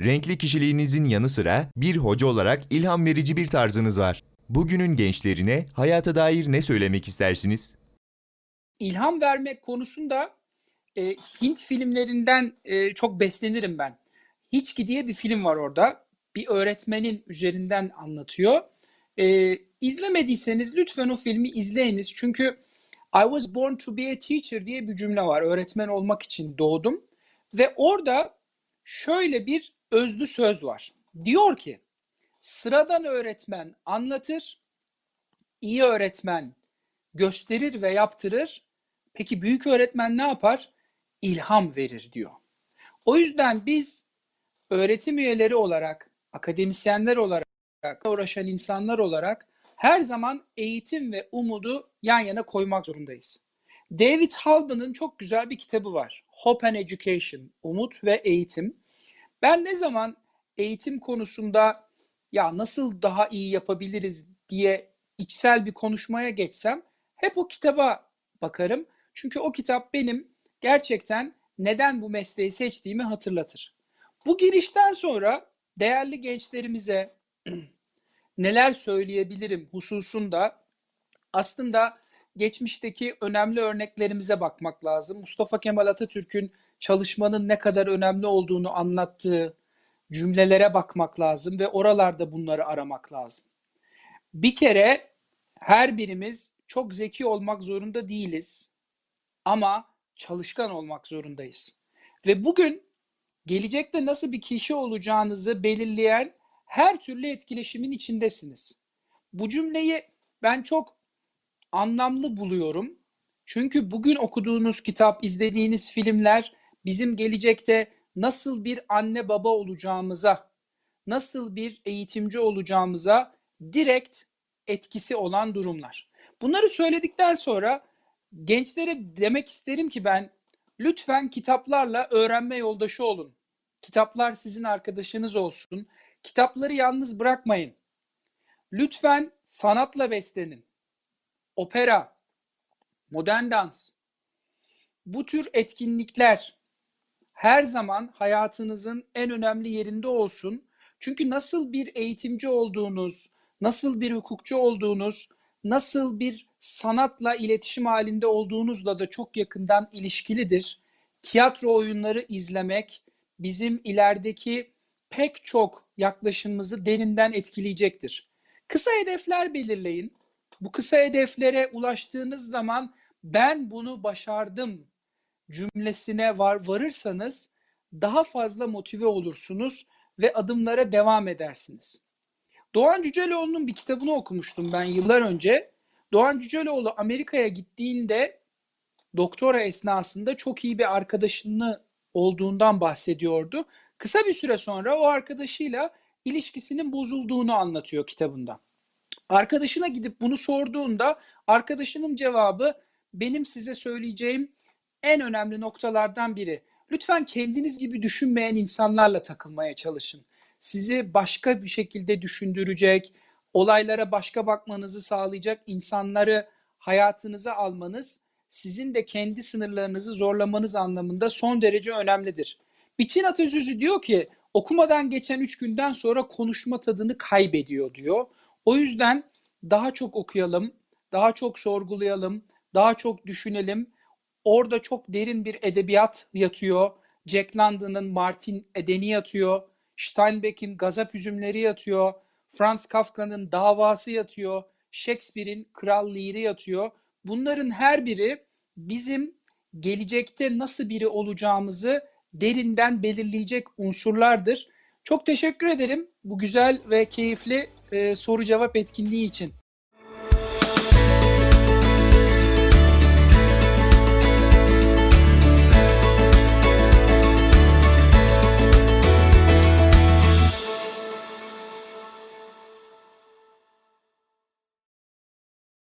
Renkli kişiliğinizin yanı sıra bir hoca olarak ilham verici bir tarzınız var. Bugünün gençlerine hayata dair ne söylemek istersiniz? İlham vermek konusunda e, Hint filmlerinden e, çok beslenirim ben. Hiçki diye bir film var orada. Bir öğretmenin üzerinden anlatıyor. E, izlemediyseniz lütfen o filmi izleyiniz. Çünkü I was born to be a teacher diye bir cümle var. Öğretmen olmak için doğdum. Ve orada şöyle bir özlü söz var. Diyor ki, sıradan öğretmen anlatır, iyi öğretmen gösterir ve yaptırır. Peki büyük öğretmen ne yapar? İlham verir diyor. O yüzden biz öğretim üyeleri olarak, akademisyenler olarak, uğraşan insanlar olarak her zaman eğitim ve umudu yan yana koymak zorundayız. David Halban'ın çok güzel bir kitabı var. Hope and Education, Umut ve Eğitim. Ben ne zaman eğitim konusunda ya nasıl daha iyi yapabiliriz diye içsel bir konuşmaya geçsem hep o kitaba bakarım. Çünkü o kitap benim gerçekten neden bu mesleği seçtiğimi hatırlatır. Bu girişten sonra değerli gençlerimize neler söyleyebilirim hususunda aslında geçmişteki önemli örneklerimize bakmak lazım. Mustafa Kemal Atatürk'ün çalışmanın ne kadar önemli olduğunu anlattığı cümlelere bakmak lazım ve oralarda bunları aramak lazım. Bir kere her birimiz çok zeki olmak zorunda değiliz ama çalışkan olmak zorundayız. Ve bugün gelecekte nasıl bir kişi olacağınızı belirleyen her türlü etkileşimin içindesiniz. Bu cümleyi ben çok anlamlı buluyorum. Çünkü bugün okuduğunuz kitap, izlediğiniz filmler bizim gelecekte nasıl bir anne baba olacağımıza, nasıl bir eğitimci olacağımıza direkt etkisi olan durumlar. Bunları söyledikten sonra gençlere demek isterim ki ben lütfen kitaplarla öğrenme yoldaşı olun. Kitaplar sizin arkadaşınız olsun. Kitapları yalnız bırakmayın. Lütfen sanatla beslenin. Opera, modern dans. Bu tür etkinlikler her zaman hayatınızın en önemli yerinde olsun. Çünkü nasıl bir eğitimci olduğunuz, nasıl bir hukukçu olduğunuz, nasıl bir sanatla iletişim halinde olduğunuzla da çok yakından ilişkilidir. Tiyatro oyunları izlemek bizim ilerideki pek çok yaklaşımımızı derinden etkileyecektir. Kısa hedefler belirleyin. Bu kısa hedeflere ulaştığınız zaman ben bunu başardım cümlesine var varırsanız daha fazla motive olursunuz ve adımlara devam edersiniz. Doğan Cüceloğlu'nun bir kitabını okumuştum ben yıllar önce. Doğan Cüceloğlu Amerika'ya gittiğinde doktora esnasında çok iyi bir arkadaşını olduğundan bahsediyordu. Kısa bir süre sonra o arkadaşıyla ilişkisinin bozulduğunu anlatıyor kitabında. Arkadaşına gidip bunu sorduğunda arkadaşının cevabı benim size söyleyeceğim en önemli noktalardan biri. Lütfen kendiniz gibi düşünmeyen insanlarla takılmaya çalışın. Sizi başka bir şekilde düşündürecek, olaylara başka bakmanızı sağlayacak insanları hayatınıza almanız sizin de kendi sınırlarınızı zorlamanız anlamında son derece önemlidir. Biçin atasözü diyor ki okumadan geçen üç günden sonra konuşma tadını kaybediyor diyor. O yüzden daha çok okuyalım, daha çok sorgulayalım, daha çok düşünelim. Orada çok derin bir edebiyat yatıyor. Jack London'ın Martin Eden'i yatıyor. Steinbeck'in Gazap Üzümleri yatıyor. Franz Kafka'nın Davası yatıyor. Shakespeare'in Kral Lear'i yatıyor. Bunların her biri bizim gelecekte nasıl biri olacağımızı derinden belirleyecek unsurlardır. Çok teşekkür ederim bu güzel ve keyifli e, soru cevap etkinliği için.